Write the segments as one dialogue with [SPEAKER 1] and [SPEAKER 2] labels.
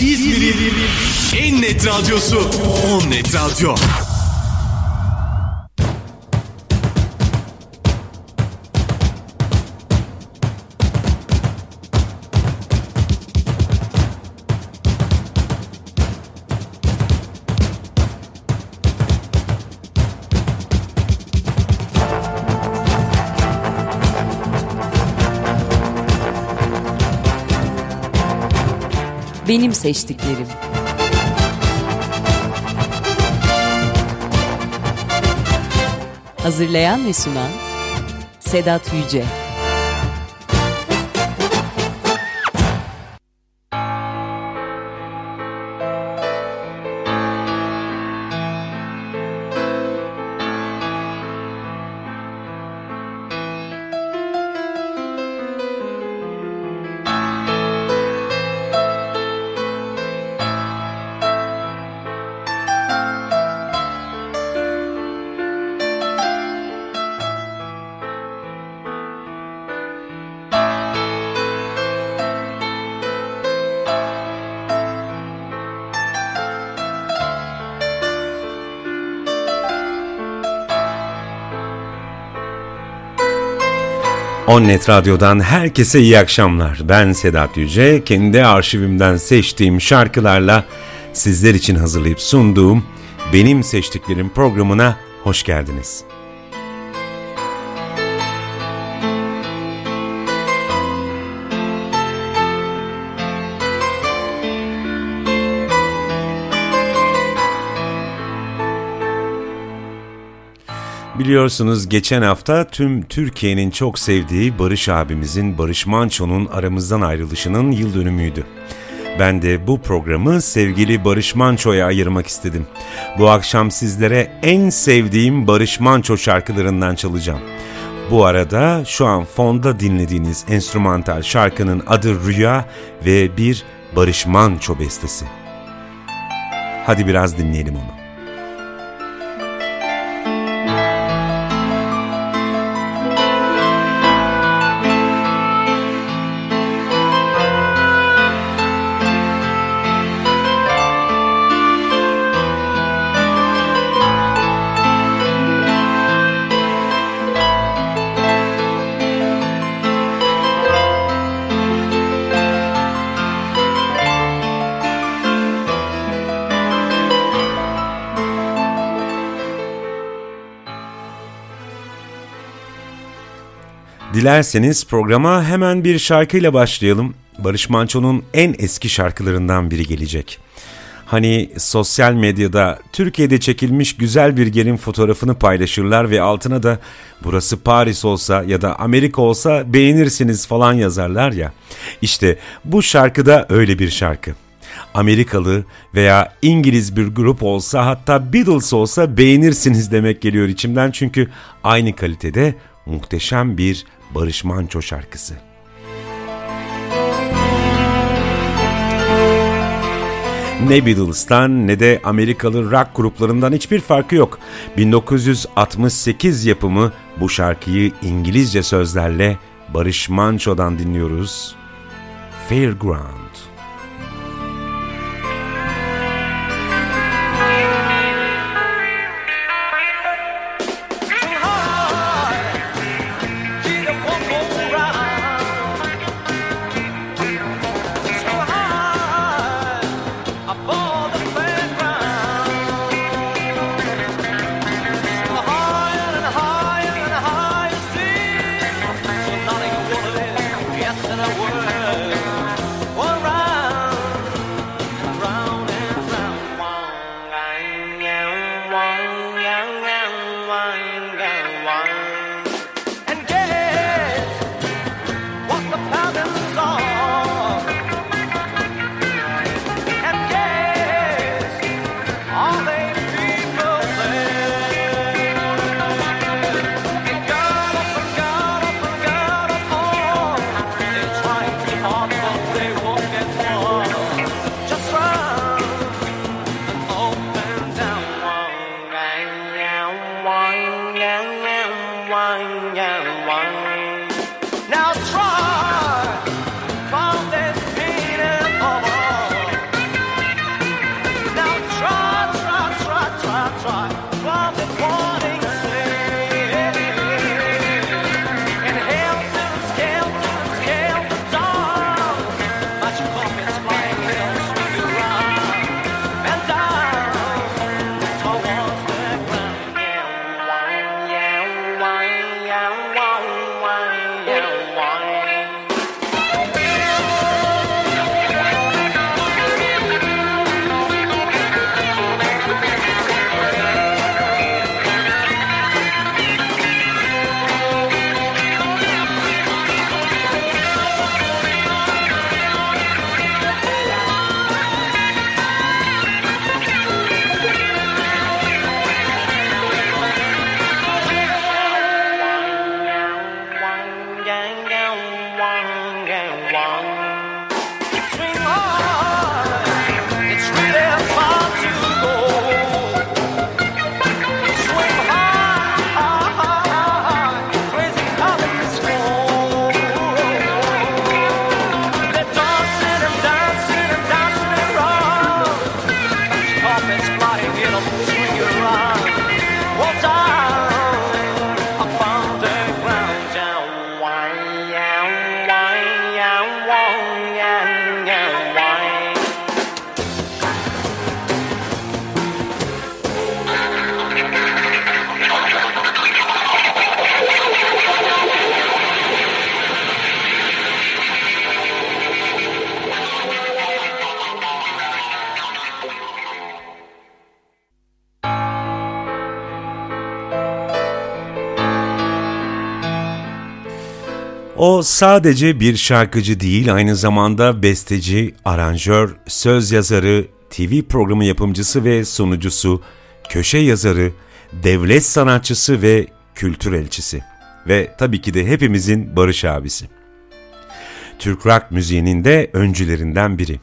[SPEAKER 1] İzmir'in en net radyosu On Net Radyo.
[SPEAKER 2] Benim seçtiklerim. Hazırlayan ve sunan Sedat Yüce.
[SPEAKER 3] Onnet Radyo'dan herkese iyi akşamlar. Ben Sedat Yüce. Kendi arşivimden seçtiğim şarkılarla sizler için hazırlayıp sunduğum Benim Seçtiklerim programına hoş geldiniz. Biliyorsunuz geçen hafta tüm Türkiye'nin çok sevdiği Barış abimizin Barış Manço'nun aramızdan ayrılışının yıl dönümüydü. Ben de bu programı sevgili Barış Manço'ya ayırmak istedim. Bu akşam sizlere en sevdiğim Barış Manço şarkılarından çalacağım. Bu arada şu an fonda dinlediğiniz enstrümantal şarkının adı Rüya ve bir Barış Manço bestesi. Hadi biraz dinleyelim onu. Dilerseniz programa hemen bir şarkıyla başlayalım. Barış Manço'nun en eski şarkılarından biri gelecek. Hani sosyal medyada Türkiye'de çekilmiş güzel bir gelin fotoğrafını paylaşırlar ve altına da burası Paris olsa ya da Amerika olsa beğenirsiniz falan yazarlar ya. İşte bu şarkı da öyle bir şarkı. Amerikalı veya İngiliz bir grup olsa hatta Beatles olsa beğenirsiniz demek geliyor içimden çünkü aynı kalitede muhteşem bir Barış Manço şarkısı. Ne Beatles'tan ne de Amerikalı rock gruplarından hiçbir farkı yok. 1968 yapımı bu şarkıyı İngilizce sözlerle Barış Manço'dan dinliyoruz. Fairground.
[SPEAKER 4] O sadece bir şarkıcı değil, aynı zamanda besteci, aranjör, söz yazarı, TV programı yapımcısı ve sunucusu, köşe yazarı, devlet sanatçısı ve kültür elçisi. Ve tabii ki de hepimizin Barış abisi. Türk rock müziğinin de öncülerinden biri.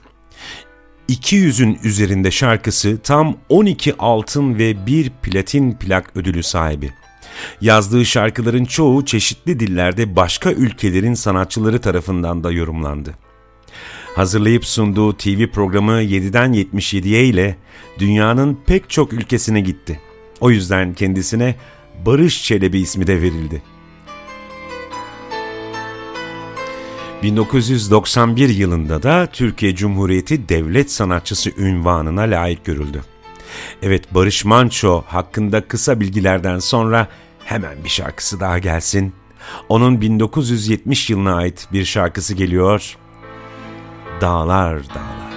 [SPEAKER 4] 200'ün üzerinde şarkısı tam 12 altın ve 1 platin plak ödülü sahibi. Yazdığı şarkıların çoğu çeşitli dillerde başka ülkelerin sanatçıları tarafından da yorumlandı. Hazırlayıp sunduğu TV programı 7'den 77'ye ile dünyanın pek çok ülkesine gitti. O yüzden kendisine Barış Çelebi ismi de verildi. 1991 yılında da Türkiye Cumhuriyeti Devlet Sanatçısı ünvanına layık görüldü. Evet Barış Manço hakkında kısa bilgilerden sonra hemen bir şarkısı daha gelsin. Onun 1970 yılına ait bir şarkısı geliyor. Dağlar Dağlar.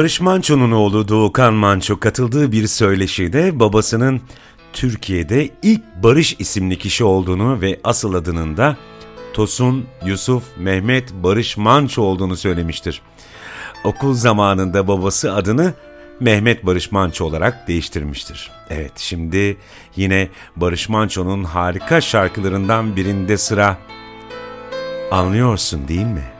[SPEAKER 5] Barış Manço'nun oğlu Doğukan Manço katıldığı bir söyleşide babasının Türkiye'de ilk Barış isimli kişi olduğunu ve asıl adının da Tosun Yusuf Mehmet Barış Manço olduğunu söylemiştir. Okul zamanında babası adını Mehmet Barış Manço olarak değiştirmiştir. Evet şimdi yine Barış Manço'nun harika şarkılarından birinde sıra Anlıyorsun değil mi?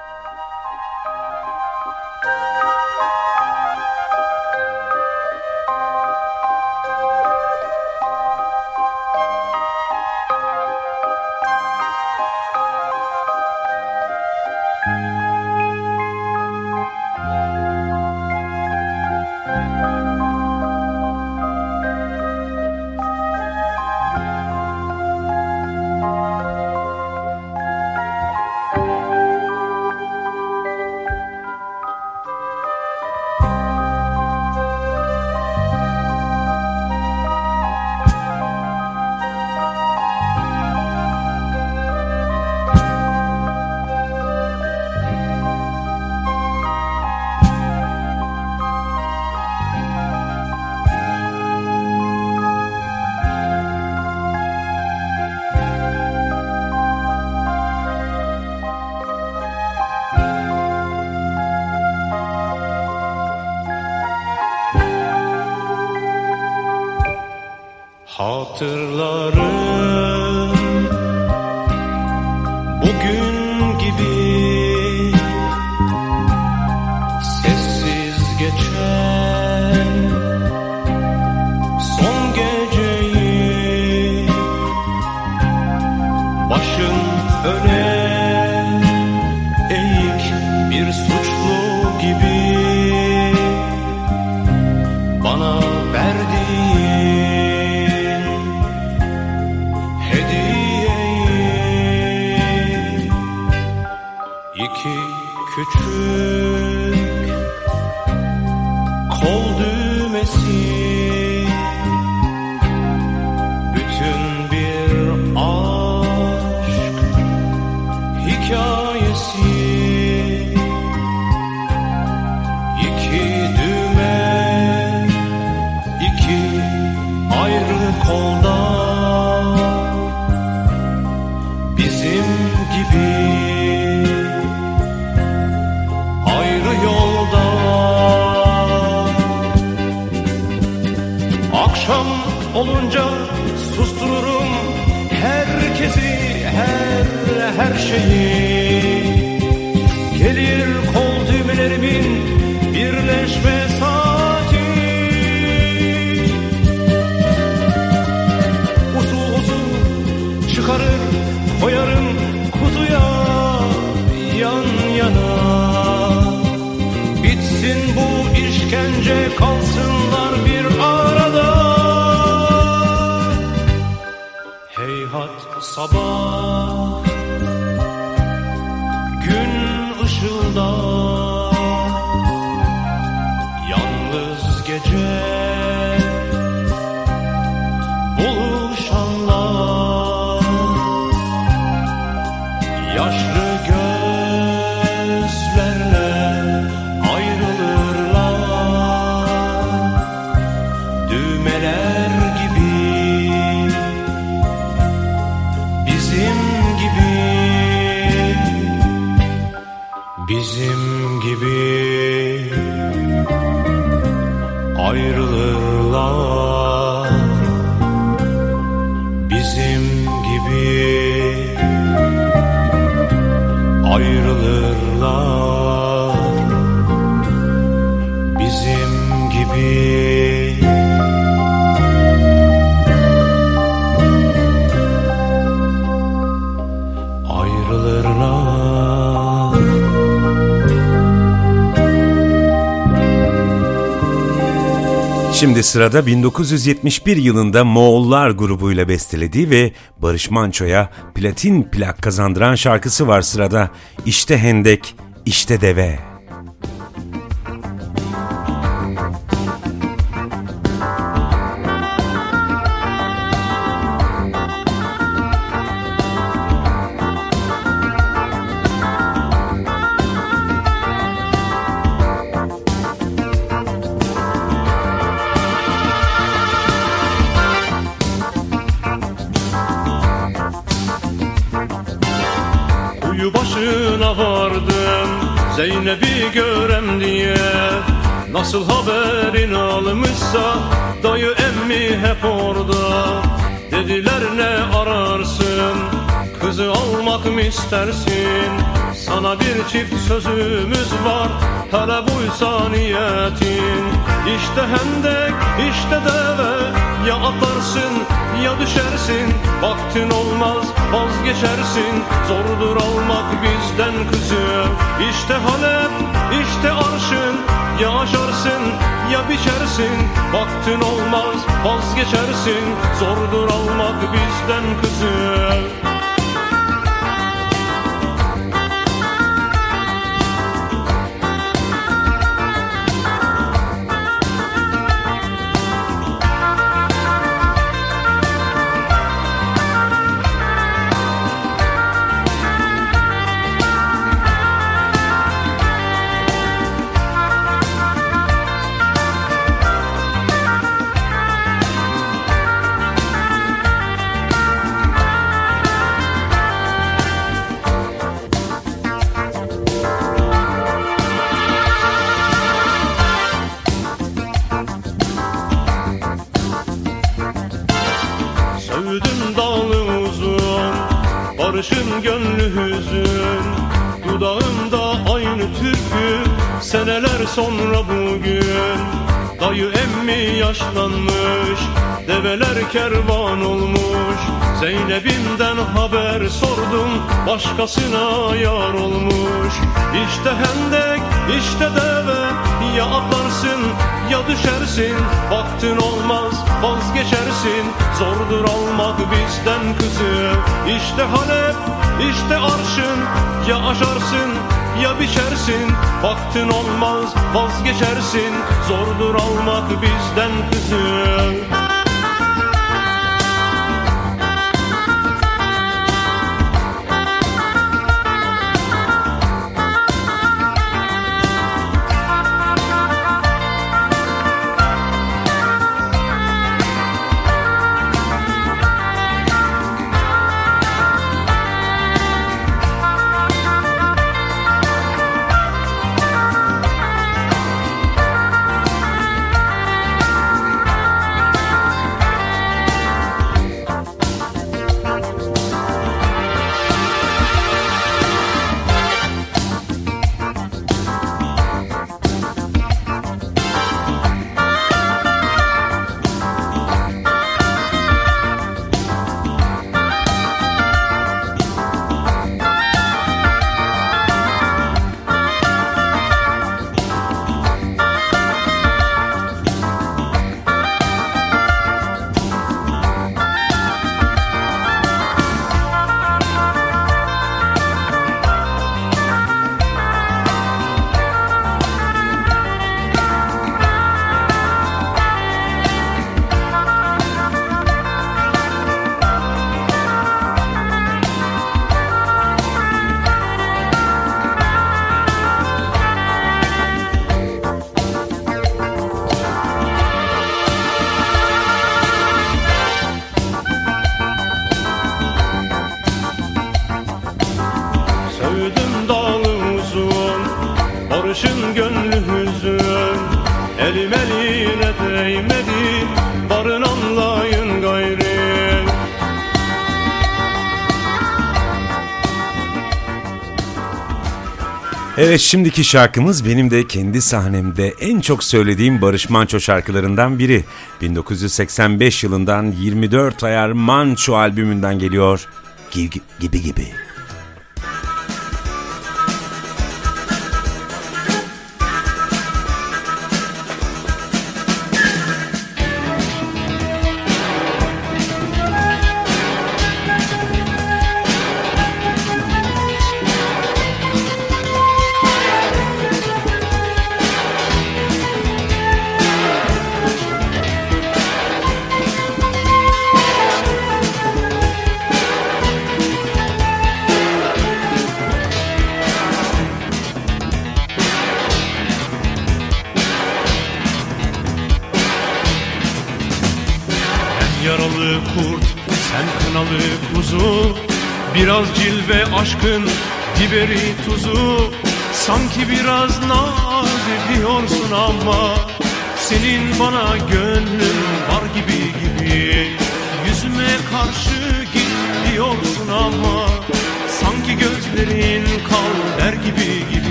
[SPEAKER 5] hold it. Ayrılırlar
[SPEAKER 3] Şimdi sırada 1971 yılında Moğollar grubuyla bestelediği ve Barış Manço'ya platin plak kazandıran şarkısı var sırada. İşte Hendek, işte Deve.
[SPEAKER 5] Nasıl haberin almışsa Dayı emmi hep orada. Dediler ne ararsın? Kızı almak mı istersin Sana bir çift sözümüz var Hele buysa niyetin İşte hendek işte deve Ya atlarsın ya düşersin. Vaktin olmaz vazgeçersin. Zordur almak bizden kızı İşte Halep işte arşın. Ya aşarsın ya biçersin. Vaktin olmaz vazgeçersin. Zordur almak bizden kızı Barışın gönlü hüzün. Dudağımda aynı türkü Seneler sonra bugün. Dayı emmi yaşlanmış Develer kervan olmuş. Zeynep'imden haber sordum Başkasına yar olmuş. İşte hendek işte deve Ya atlarsın ya düşersin. Vaktin olmaz vazgeçersin. Zordur almak bizden kızı İşte Halep işte arşın. Ya aşarsın ya biçersin. Vaktin olmaz vazgeçersin. Zordur almak bizden kızı
[SPEAKER 3] Şimdiki şarkımız benim de kendi sahnemde en çok söylediğim Barış Manço şarkılarından biri. 1985 yılından 24 ayar Manço albümünden geliyor. Gibi gibi. gibi.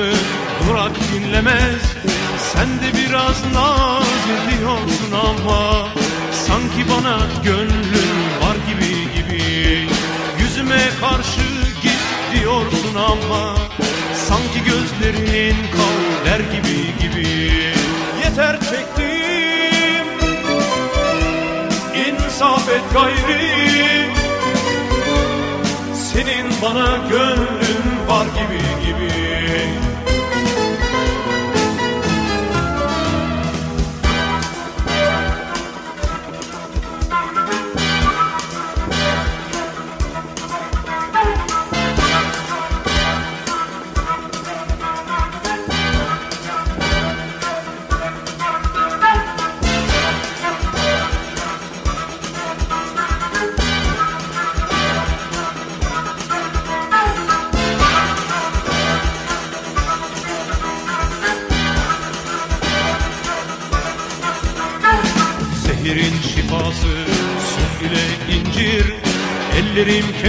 [SPEAKER 5] Şahlandı mı? Durak dinlemez. Sen de biraz naz ediyorsun ama Sanki bana gönlün var gibi gibi. Yüzüme karşı git diyorsun ama Sanki gözlerin kal der gibi gibi. Yeter çektim İnsaf et gayri. Senin bana gönlün var gibi gibi Thank you.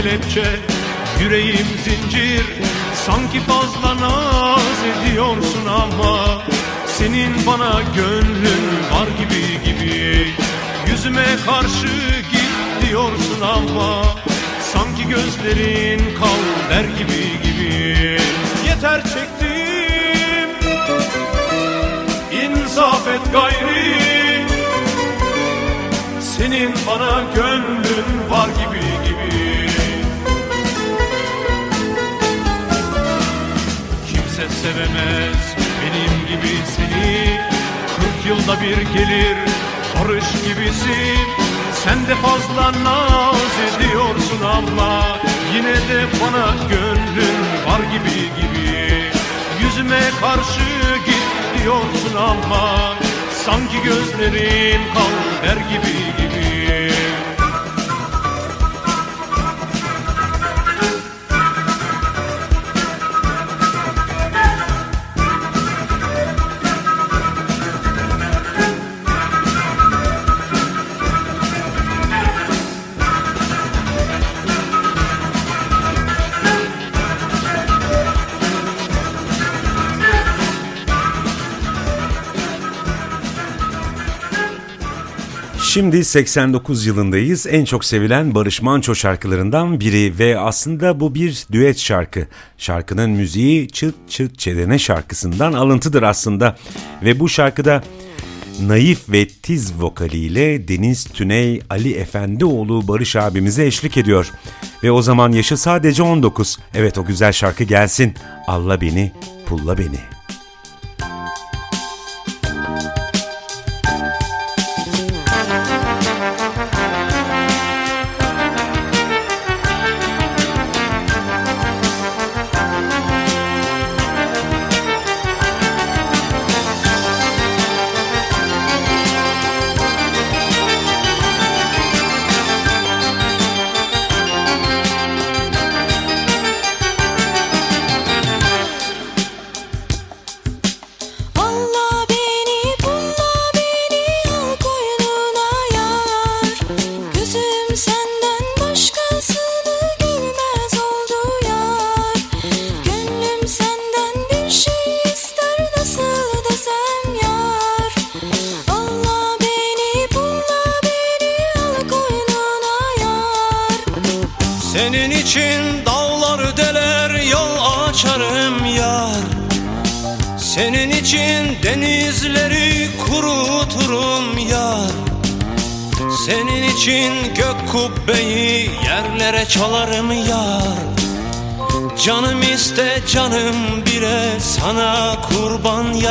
[SPEAKER 5] Kelepçe, yüreğim zincir. Sanki fazla naz ediyorsun ama Senin bana gönlün var gibi gibi. Yüzüme karşı git diyorsun ama Sanki gözlerin kal der gibi gibi. Yeter çektim İnsaf et gayri. Senin bana gönlün var gibi sevemez benim gibi seni Kırk yılda bir gelir barış gibisin. Sen de fazla naz ediyorsun ama Yine de bana gönlün var gibi gibi. Yüzüme karşı git diyorsun ama Sanki gözlerin kal der gibi gibi
[SPEAKER 3] Şimdi 89 yılındayız. En çok sevilen Barış Manço şarkılarından biri ve aslında bu bir düet şarkı. Şarkının müziği Çıt Çıt Çedene şarkısından alıntıdır aslında. Ve bu şarkıda naif ve tiz vokaliyle Deniz Tüney Ali Efendioğlu Barış abimize eşlik ediyor. Ve o zaman yaşı sadece 19. Evet o güzel şarkı gelsin. Alla beni, pulla beni.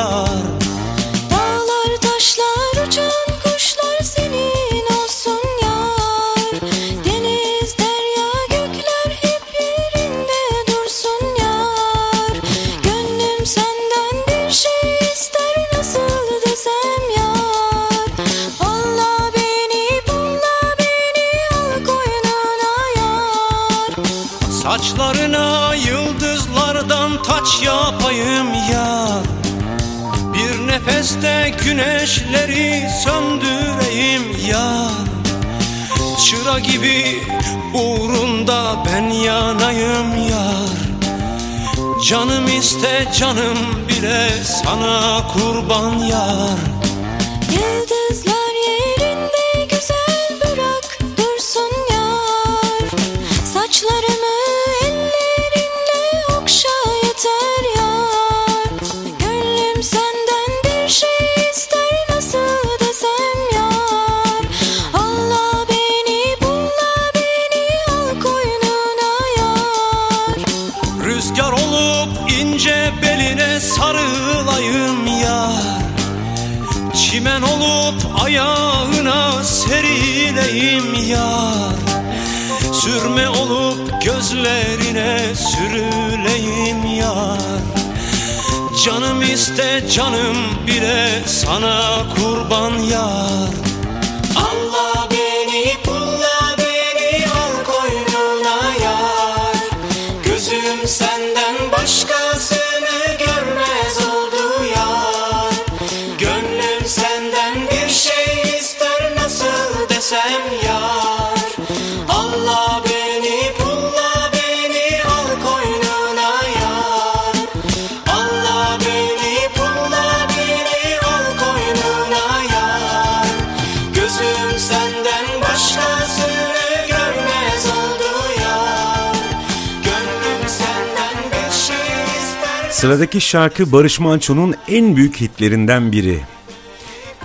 [SPEAKER 4] Yar.
[SPEAKER 6] Dağlar taşlar uçan kuşlar senin olsun yar. Deniz derya gökler hep yerinde dursun yar. Gönlüm senden bir şey ister nasıl desem yar. Allah beni bulla beni al koynuna yar.
[SPEAKER 4] Saçlarına yıldızlardan taç yapayım yar nefeste güneşleri söndüreyim yar. Çıra gibi uğrunda ben yanayım yar. Canım iste canım bile sana kurban yar.
[SPEAKER 6] Yıldızlar yerinde güzel bırak dursun yar. Saçlarımı
[SPEAKER 4] Canım iste canım bile sana kurban yar
[SPEAKER 3] Sıradaki şarkı Barış Manço'nun en büyük hitlerinden biri.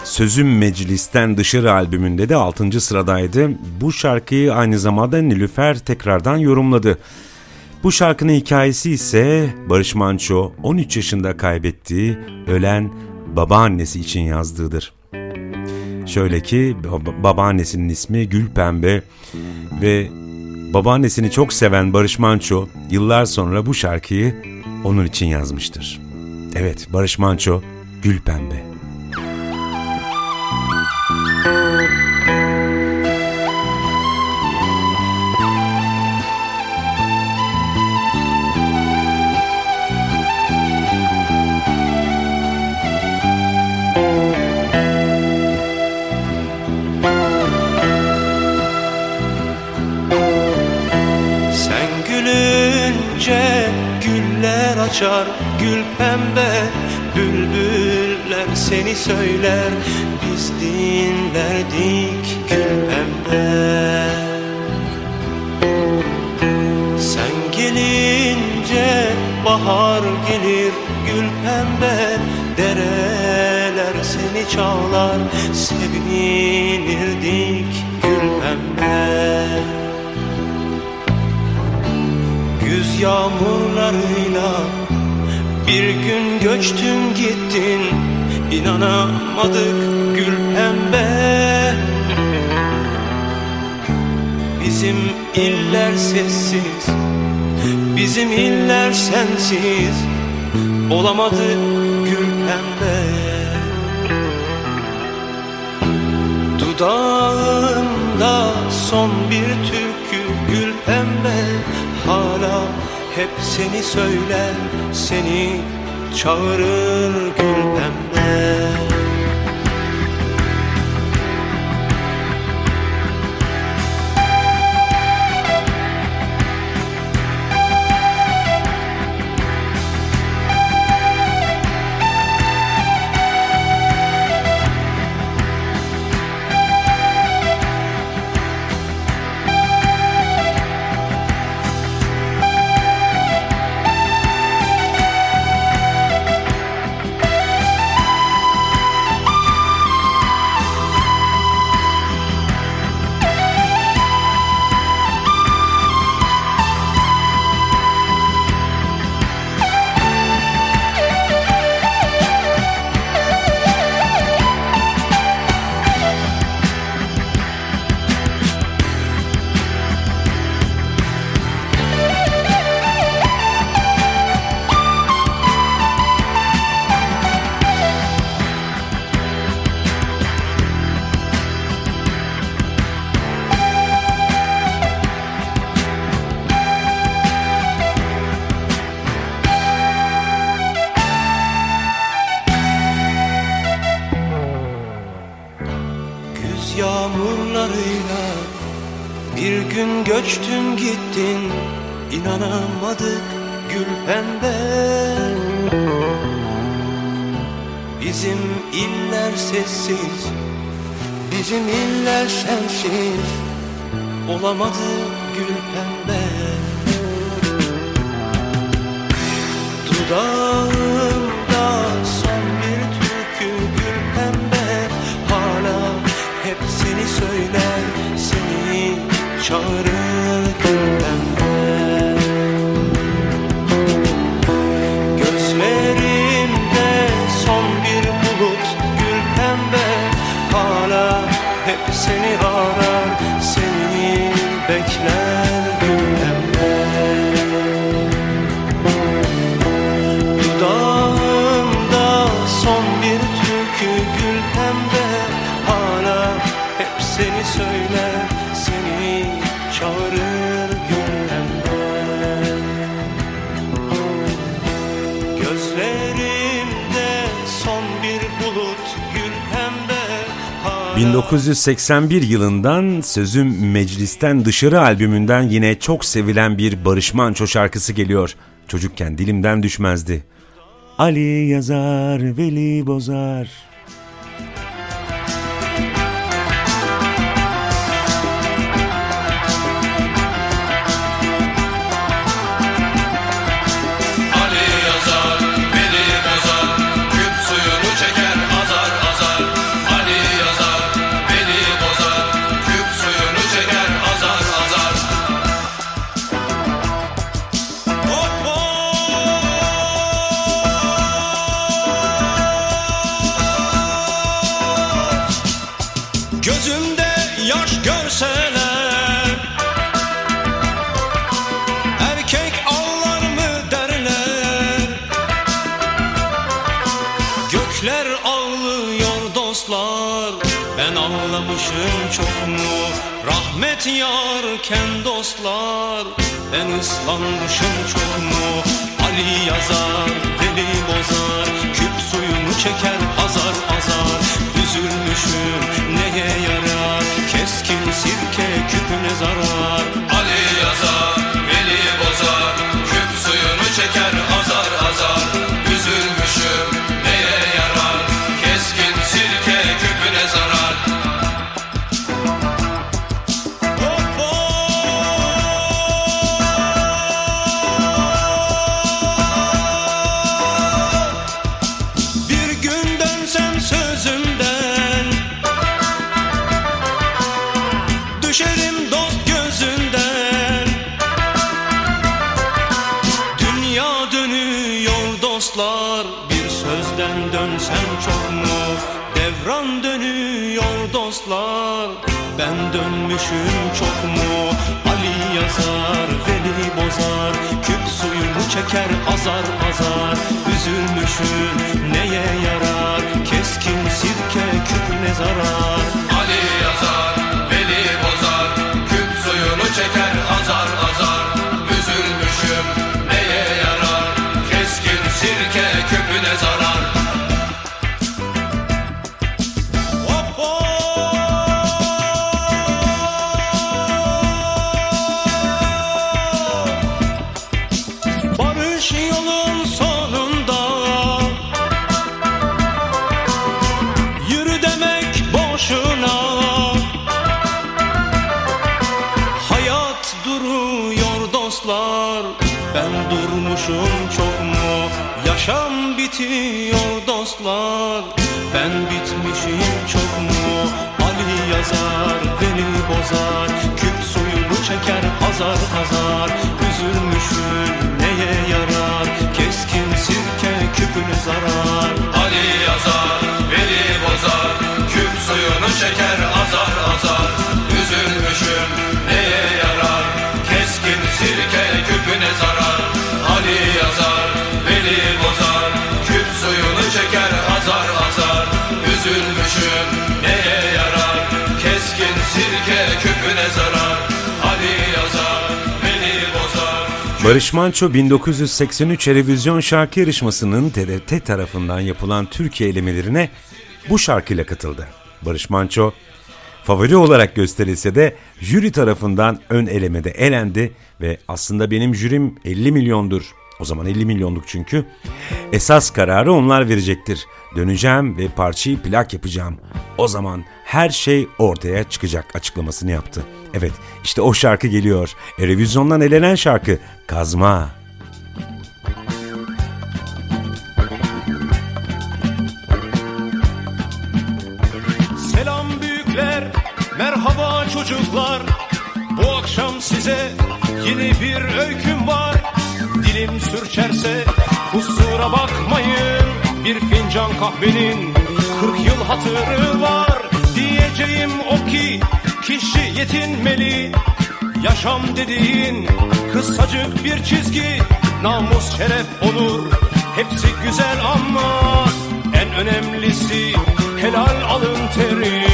[SPEAKER 3] Sözüm Meclis'ten Dışarı albümünde de 6. sıradaydı. Bu şarkıyı aynı zamanda Nilüfer tekrardan yorumladı. Bu şarkının hikayesi ise Barış Manço 13 yaşında kaybettiği ölen babaannesi için yazdığıdır. Şöyle ki baba- babaannesinin ismi Gül Pembe ve babaannesini çok seven Barış Manço yıllar sonra bu şarkıyı onun için yazmıştır. Evet Barış Manço Gül Pembe.
[SPEAKER 4] Söyler biz dinlerdik gül pembe. Sen gelince bahar gelir gül pembe. Dereler seni çağlar sevinirdik gül pembe. Güz yağmurlarıyla bir gün göçtün gittin inanamadık gül pembe. Bizim iller sessiz Bizim iller sensiz. Olamadı gül pembe. Dudağımda son bir türkü gül pembe. Hala hep seni söyler Seni çağırır gül pembe
[SPEAKER 3] 1981 yılından Sözüm Meclisten Dışarı albümünden yine çok sevilen bir Barış Manço şarkısı geliyor. Çocukken dilimden düşmezdi. Ali yazar, Veli bozar.
[SPEAKER 4] Dostlar Ben ıslanmışım çok mu Ali yazar, deli bozar Küp suyunu çeker azar azar Üzülmüşüm neye yarar? Keskin sirke küpüne zarar dostlar Ben dönmüşüm çok mu? Ali yazar, Veli bozar Küp suyunu çeker azar azar. Üzülmüşüm neye yarar? Keskin sirke küpüne zarar
[SPEAKER 7] azar azar Üzülmüşüm neye yarar Keskin sirke küpüne zarar
[SPEAKER 4] Ali yazar, beni bozar, küp suyunu çeker azar azar. Üzülmüşüm neye yarar, keskin sirke küpüne zarar.
[SPEAKER 7] Ali yazar, beni bozar, küp suyunu çeker azar azar. Üzülmüşüm neye yarar, keskin sirke küpüne zarar.
[SPEAKER 3] Barış Manço 1983 Erevizyon şarkı yarışmasının TRT tarafından yapılan Türkiye elemelerine bu şarkıyla katıldı. Barış Manço, Favori olarak gösterilse de jüri tarafından ön elemede elendi ve aslında benim jürim 50 milyondur. O zaman 50 milyonluk çünkü. Esas kararı onlar verecektir. Döneceğim ve parçayı plak yapacağım. O zaman her şey ortaya çıkacak açıklamasını yaptı. Evet işte o şarkı geliyor. Erevizyondan elenen şarkı Kazma.
[SPEAKER 5] Selam büyükler, merhaba çocuklar. Bu akşam size yeni bir öyküm var. Dilim sürçerse kusura bakmayın. Bir fincan kahvenin 40 yıl hatırı var. Diyeceğim o ki kişi yetinmeli. Yaşam dediğin kısacık bir çizgi. Namus, şeref, onur hepsi güzel ama en önemlisi helal alın teri.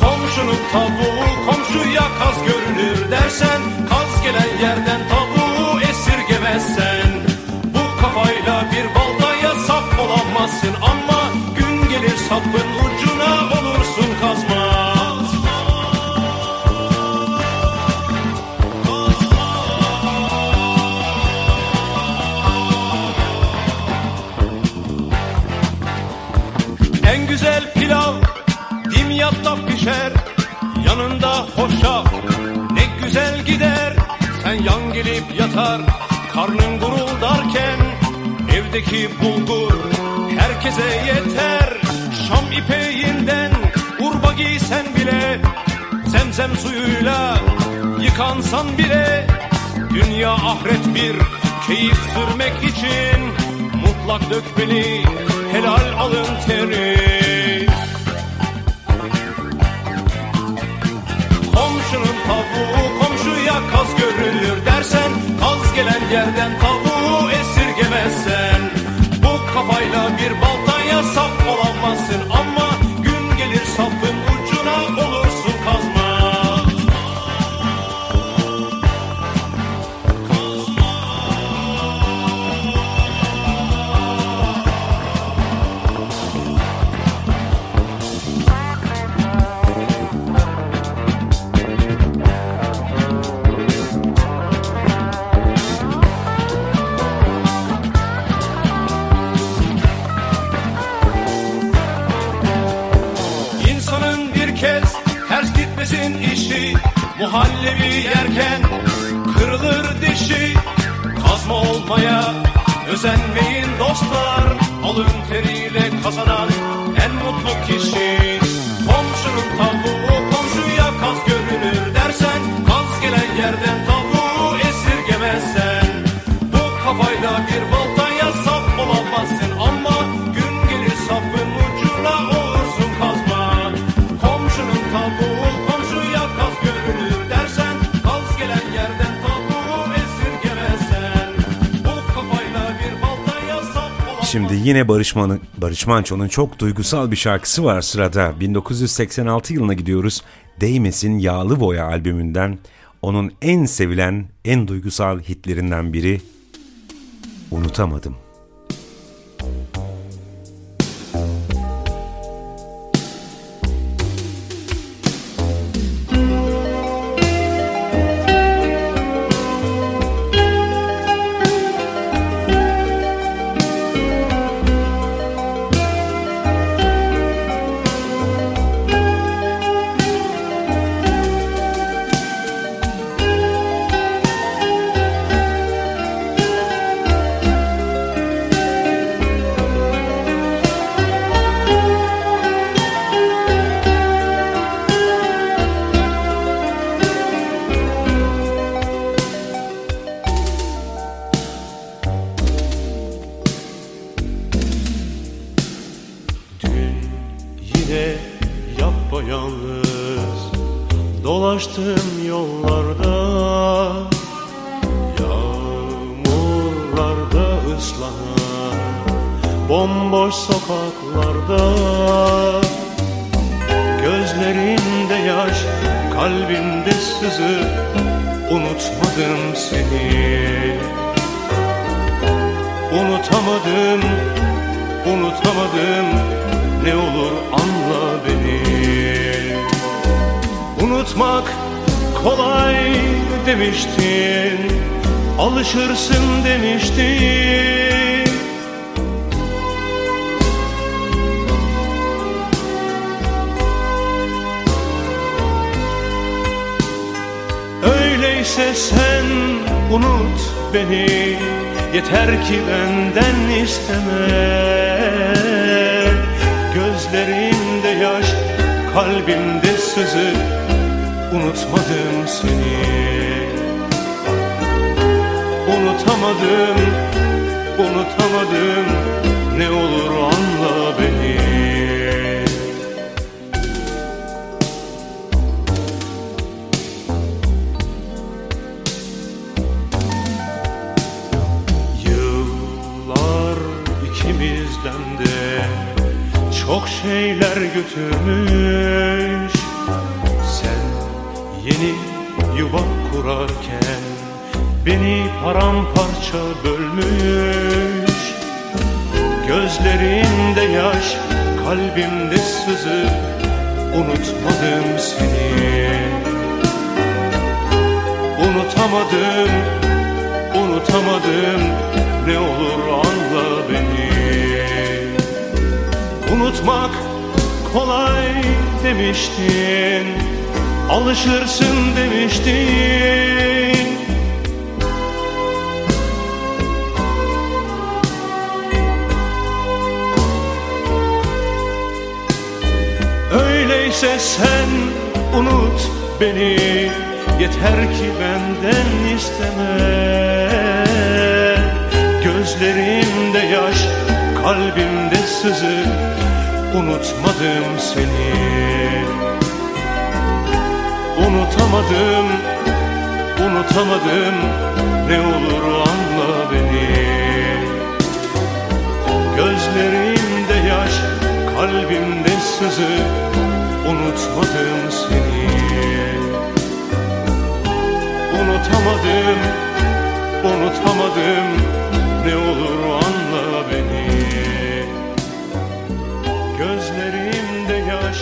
[SPEAKER 5] Komşunun tavuğu komşuya kaz görünür dersen Kaz gelen yerden tavuğu esirgemezsen Bu kafayla bir sapın ucuna olursun kazma En güzel pilav dimyatta pişer. Yanında hoşaf ne güzel gider. Sen yan gelip yatar karnın guruldarken Evdeki bulgur herkese yeter. Şam ipeğinden urba giysen bile Zemzem suyuyla yıkansan bile Dünya ahiret bir keyif sürmek için Mutlak dökmeli helal alın teri. Komşunun tavuğu komşuya kaz görülür dersen Kaz gelen yerden tavuğu esirgemezsen kafayla bir baltaya sap olamazsın
[SPEAKER 3] yine Barış, Barış Manço'nun çok duygusal bir şarkısı var sırada. 1986 yılına gidiyoruz. Değmesin Yağlı Boya albümünden. Onun en sevilen, en duygusal hitlerinden biri Unutamadım.
[SPEAKER 4] Dolaştım yollarda. Yağmurlarda ıslanan bomboş sokaklarda. Gözlerinde yaş, kalbimde sızı Unutmadım seni. Unutamadım, unutamadım
[SPEAKER 5] ne olur anla Unutmak kolay demiştin Alışırsın demiştin. Öyleyse sen unut beni Yeter ki benden isteme. Gözlerimde yaş, kalbimde sızı Unutmadım seni. Unutamadım, unutamadım. Ne olur anla beni. Yıllar ikimizden de çok şeyler götürmüş yuva kurarken beni paramparça bölmüş. Gözlerinde yaş, kalbimde sızı Unutmadım seni. Unutamadım, unutamadım Ne olur anla beni. Unutmak kolay demiştin Alışırsın demiştin. Öyleyse sen unut beni. Yeter ki benden isteme. Gözlerimde yaş, kalbimde sızı. Unutmadım seni Unutamadım, unutamadım. Ne olur anla beni. Gözlerimde yaş, kalbimde sızı. Unutmadım seni. Unutamadım, unutamadım. Ne olur anla beni. Gözlerimde yaş,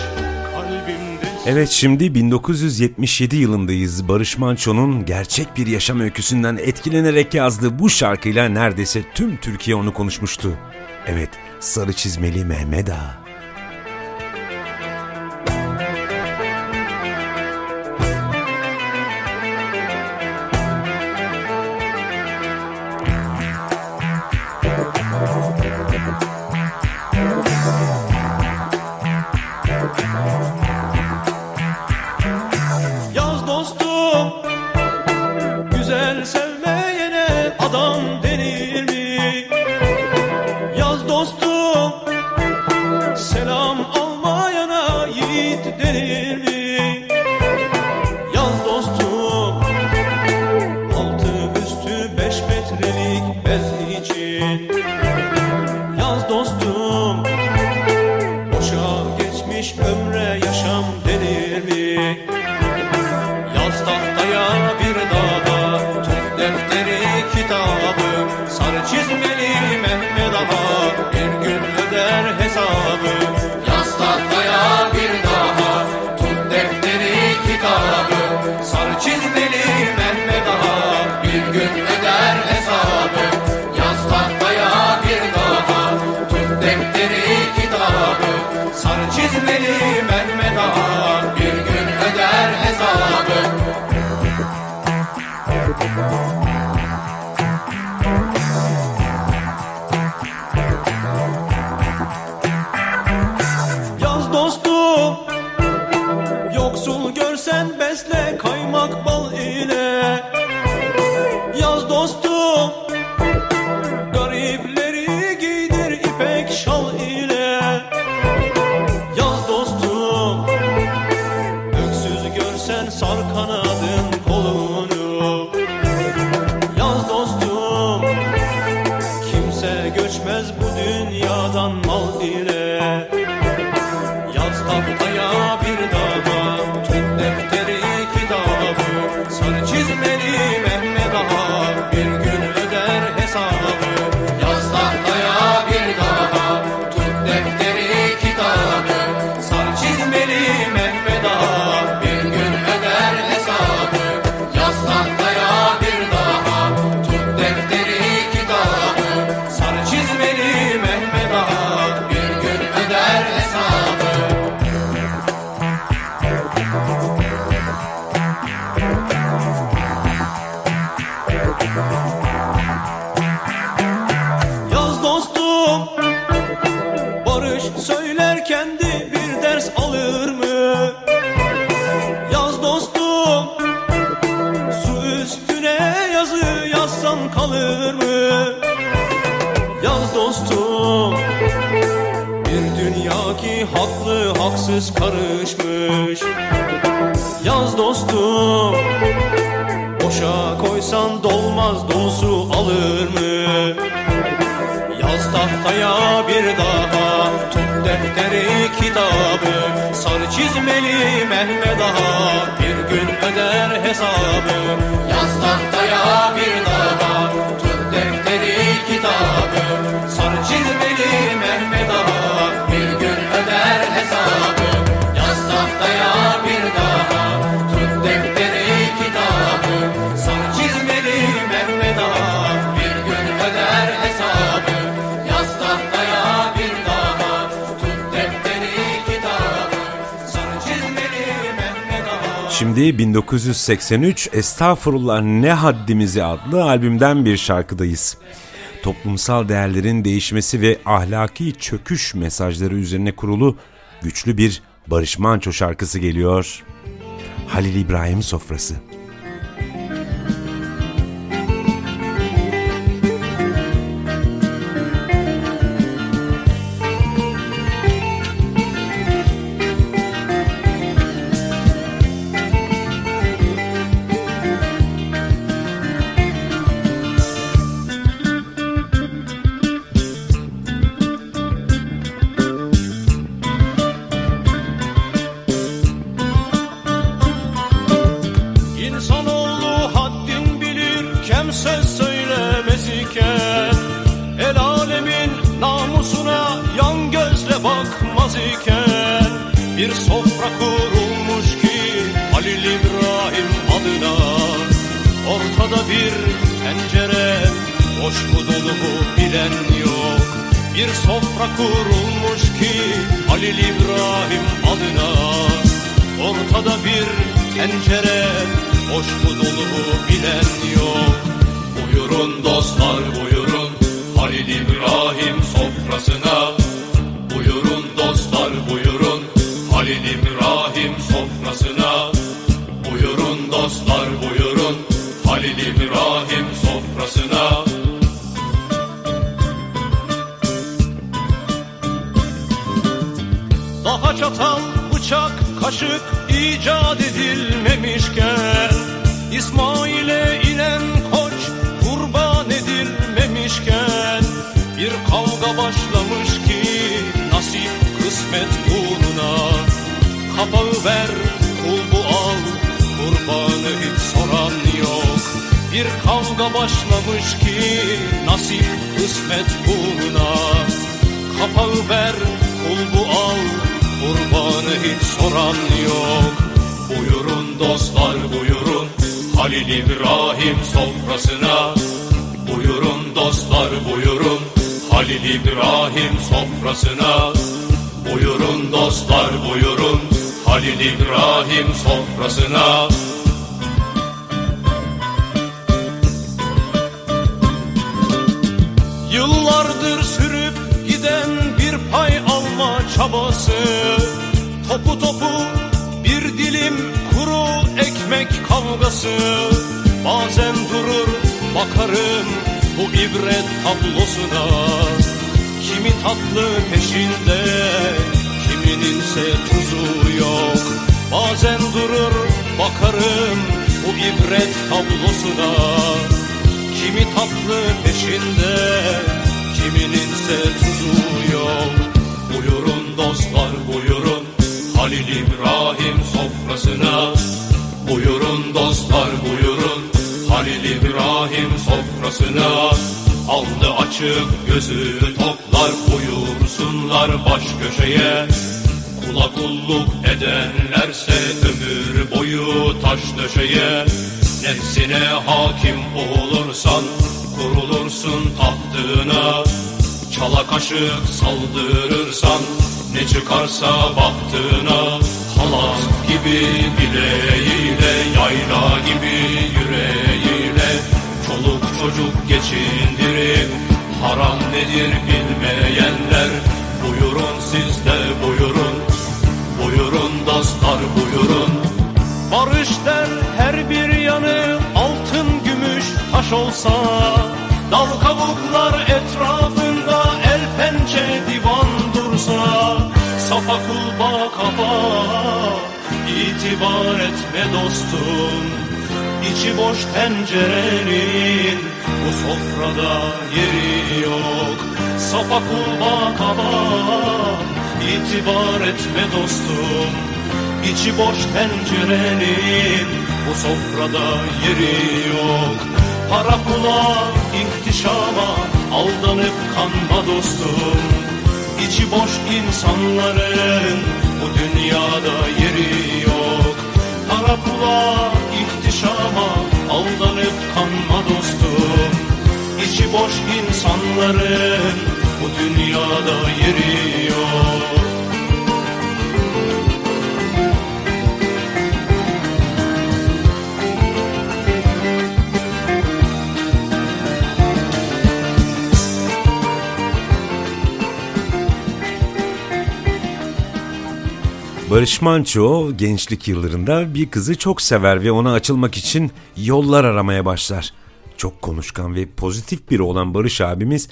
[SPEAKER 3] Evet şimdi 1977 yılındayız. Barış Manço'nun gerçek bir yaşam öyküsünden etkilenerek yazdığı bu şarkıyla neredeyse tüm Türkiye onu konuşmuştu. Evet, sarı çizmeli Mehmet Ağa.
[SPEAKER 5] Sarı
[SPEAKER 7] kitabı.
[SPEAKER 5] Sarı çizmeli Mehmet Ağa
[SPEAKER 7] Bir gün öder hesabı. Yaz tahtaya bir daha Tut defteri kitabı.
[SPEAKER 5] Sarı çizmeli Mehmet Ağa
[SPEAKER 7] Bir gün öder hesabı.
[SPEAKER 5] Yaz tahtaya bir
[SPEAKER 7] daha
[SPEAKER 3] Şimdi 1983 Estağfurullah Ne Haddimizi adlı albümden bir şarkıdayız. Toplumsal değerlerin değişmesi ve ahlaki çöküş mesajları üzerine kurulu güçlü bir Barış Manço şarkısı geliyor. Halil İbrahim Sofrası.
[SPEAKER 5] İbrahim
[SPEAKER 8] sofrasına. Buyurun dostlar buyurun. Halil İbrahim sofrasına. Buyurun dostlar buyurun. Halil İbrahim sofrasına.
[SPEAKER 5] Daha çatal, bıçak, kaşık icat edilmemişken İsmail'e inen kavga başlamış ki nasip kısmet uğruna. Kapağı ver, kulbu al, kurbanı hiç soran yok. Bir kavga başlamış ki nasip kısmet uğruna. Kapağı ver, kulbu al, kurbanı hiç soran yok.
[SPEAKER 8] Buyurun dostlar buyurun. Halil İbrahim sofrasına. Buyurun dostlar buyurun Halil İbrahim sofrasına. Buyurun dostlar buyurun. Halil İbrahim sofrasına.
[SPEAKER 5] Yıllardır sürüp giden bir pay alma çabası. Topu topu bir dilim kuru ekmek kavgası. Bazen durur bakarım bu ibret tablosuna? Kimi tatlı peşinde kimininse tuzu yok. Bazen durur bakarım bu ibret tablosuna. Kimi tatlı peşinde Kimininse tuzu yok.
[SPEAKER 8] Buyurun dostlar buyurun. Halil İbrahim sofrasına. Buyurun dostlar buyurun İbrahim sofrasına Aldı açık gözü toplar Buyursunlar baş köşeye. Kula kulluk edenlerse ömür boyu taş döşeye. Nefsine hakim olursan kurulursun tahtına. Çala kaşık saldırırsan ne çıkarsa baktığına Halat gibi bileğiyle yayla gibi yüreğiyle Çoluk çocuk geçindirip haram nedir bilmeyenler? Buyurun siz de buyurun. Buyurun dostlar buyurun.
[SPEAKER 5] Barış der her bir yanı altın gümüş taş olsa Dal kabuklar etrafında el pençe divan dursa Sapa kulba kapa itibar etme dostum İçi boş tencerenin bu sofrada yeri yok. Sapa kulba kaba itibar etme dostum. İçi boş tencerenin bu sofrada yeri yok. Para pula ihtişama aldanıp kanma dostum. İçi boş insanların bu dünyada yeri yok. Para pula ihtişama aldanıp kanma dostum İçi boş insanların bu dünyada yeri yok
[SPEAKER 3] Barış Manço gençlik yıllarında bir kızı çok sever ve ona açılmak için yollar aramaya başlar. Çok konuşkan ve pozitif biri olan Barış abimiz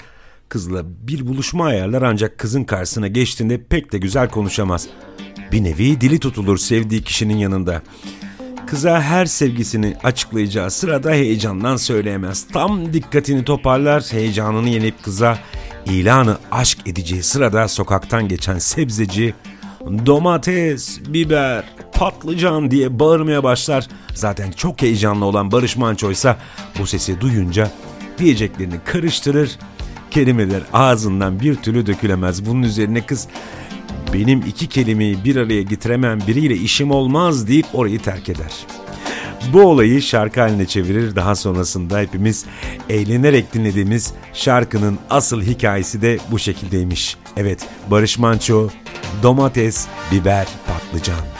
[SPEAKER 3] kızla bir buluşma ayarlar ancak kızın karşısına geçtiğinde pek de güzel konuşamaz. Bir nevi dili tutulur sevdiği kişinin yanında. Kıza her sevgisini açıklayacağı sırada heyecandan söyleyemez. Tam dikkatini toparlar, heyecanını yenip kıza ilanı aşk edeceği sırada sokaktan geçen sebzeci domates, biber, patlıcan diye bağırmaya başlar. Zaten çok heyecanlı olan Barış Manço ise bu sesi duyunca diyeceklerini karıştırır. Kelimeler ağzından bir türlü dökülemez. Bunun üzerine kız benim iki kelimeyi bir araya getiremem biriyle işim olmaz deyip orayı terk eder. Bu olayı şarkı haline çevirir. Daha sonrasında hepimiz eğlenerek dinlediğimiz şarkının asıl hikayesi de bu şekildeymiş. Evet Barış Manço, domates, biber, patlıcan.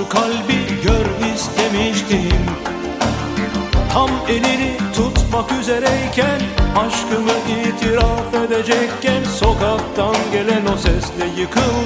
[SPEAKER 5] Şu kalbi gör istemiştim Tam elini tutmak üzereyken Aşkımı itiraf edecekken Sokaktan gelen o sesle yıkıldı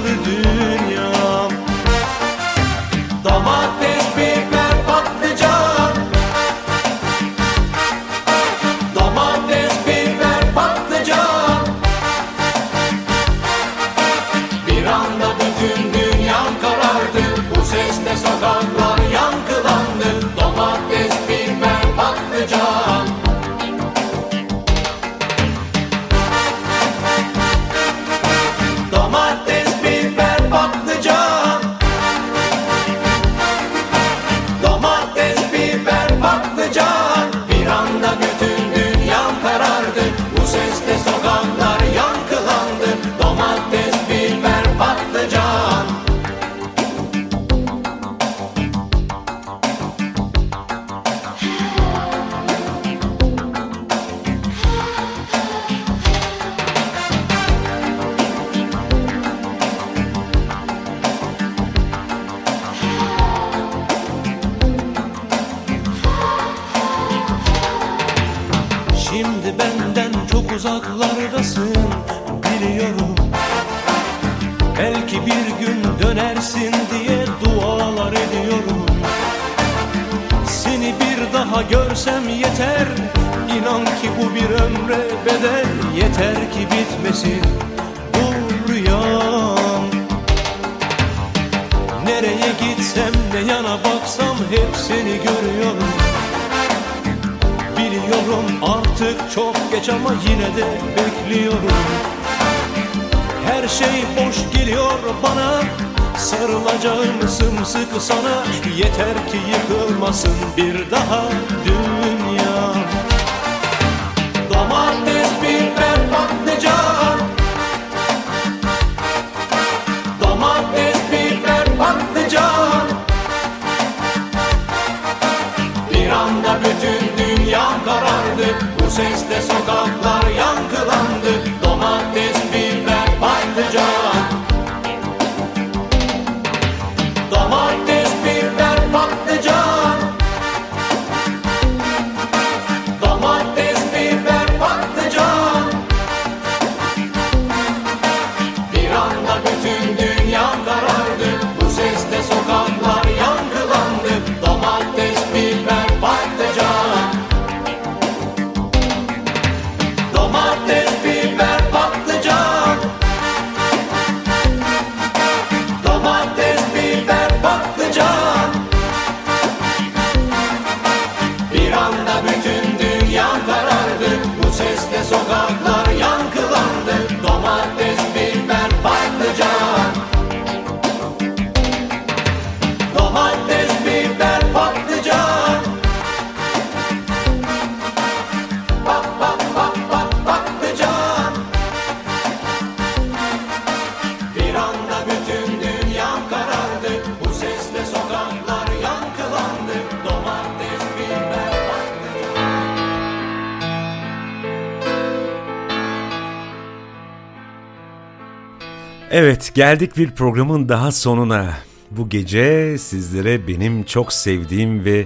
[SPEAKER 3] geldik bir programın daha sonuna. Bu gece sizlere benim çok sevdiğim ve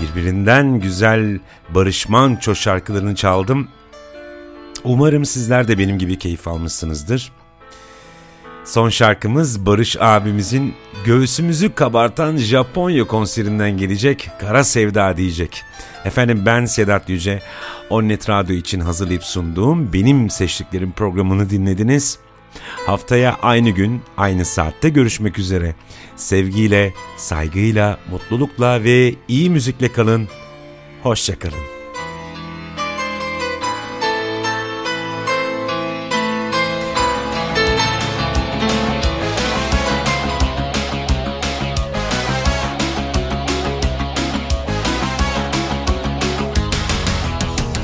[SPEAKER 3] birbirinden güzel Barış Manço şarkılarını çaldım. Umarım sizler de benim gibi keyif almışsınızdır. Son şarkımız Barış abimizin göğsümüzü kabartan Japonya konserinden gelecek Kara Sevda diyecek. Efendim ben Sedat Yüce, Onnet Radyo için hazırlayıp sunduğum Benim Seçtiklerim programını dinlediniz. Haftaya aynı gün, aynı saatte görüşmek üzere. Sevgiyle, saygıyla, mutlulukla ve iyi müzikle kalın. Hoşçakalın.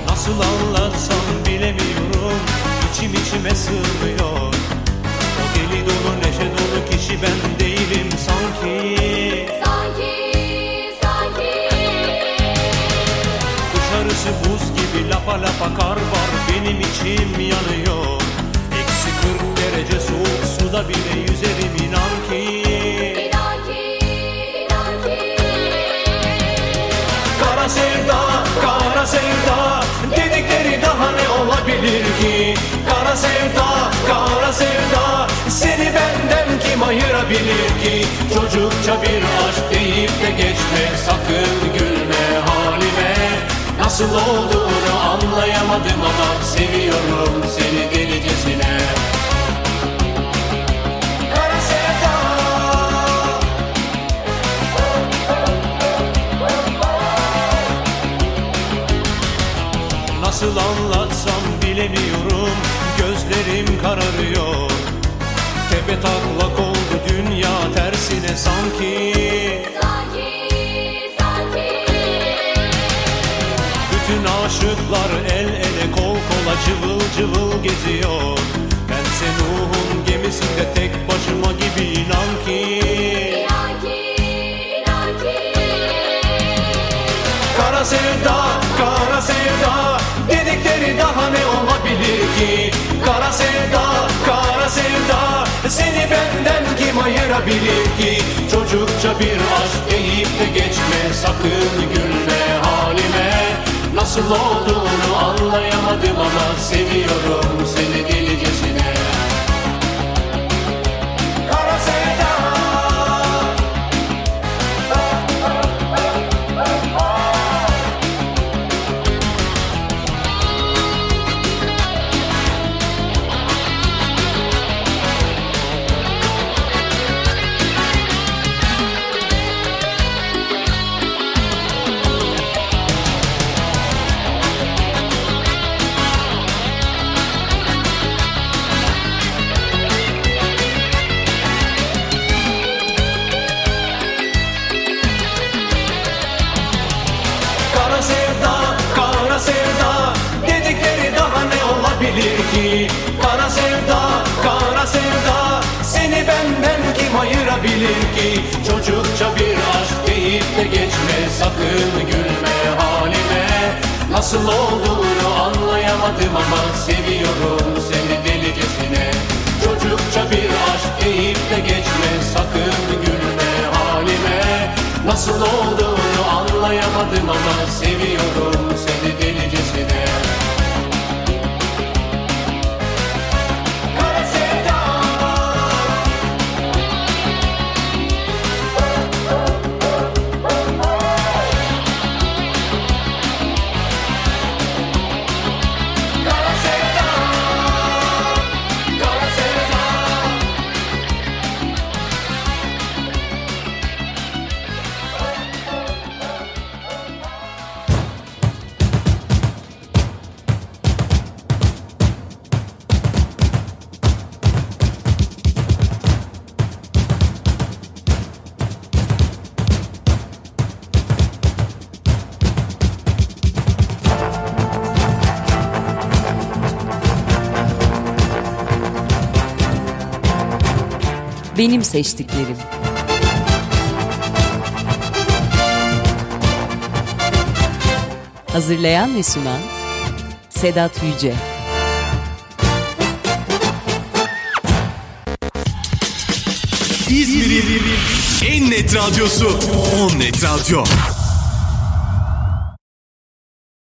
[SPEAKER 4] Nasıl anlatsam bilemiyorum İçim içime sığmıyor dolu kişi ben değilim sanki.
[SPEAKER 6] Sanki, sanki.
[SPEAKER 4] Dışarısı buz gibi lapa lapa kar var Benim içim yanıyor. Eksi 40 derece soğuk suda bile yüzerim inan ki.
[SPEAKER 6] İnan ki, inan ki.
[SPEAKER 4] Kara sevda, kara sevda Dedikleri daha ne olabilir ki? Kara sevda, kara sevda Seni benden kim ayırabilir ki? Çocukça bir aşk deyip de geçme. Sakın gülme halime. Nasıl olduğunu anlayamadım ama Seviyorum seni delicesine. Nasıl anlatsam Tepe taklak oldu dünya tersine sanki.
[SPEAKER 6] Sanki, sanki.
[SPEAKER 4] Bütün aşıklar el ele kol kola cıvıl cıvıl geziyor. Bense Nuh'un gemisinde tek başıma gibi inan ki.
[SPEAKER 6] İnan ki, inan ki.
[SPEAKER 4] Kara sevda, kara sevda Dedikleri daha ne olabilir ki? Kara sevda, kara sevda Seni benden kim ayırabilir ki? Çocukça bir aşk deyip de geçme. Sakın gülme halime. Nasıl olduğunu anlayamadım ama Seviyorum seni delicesine
[SPEAKER 6] seçtiklerim. Hazırlayan ve sunan Sedat Yüce.
[SPEAKER 1] İzmir'in en net radyosu On Net Radyo.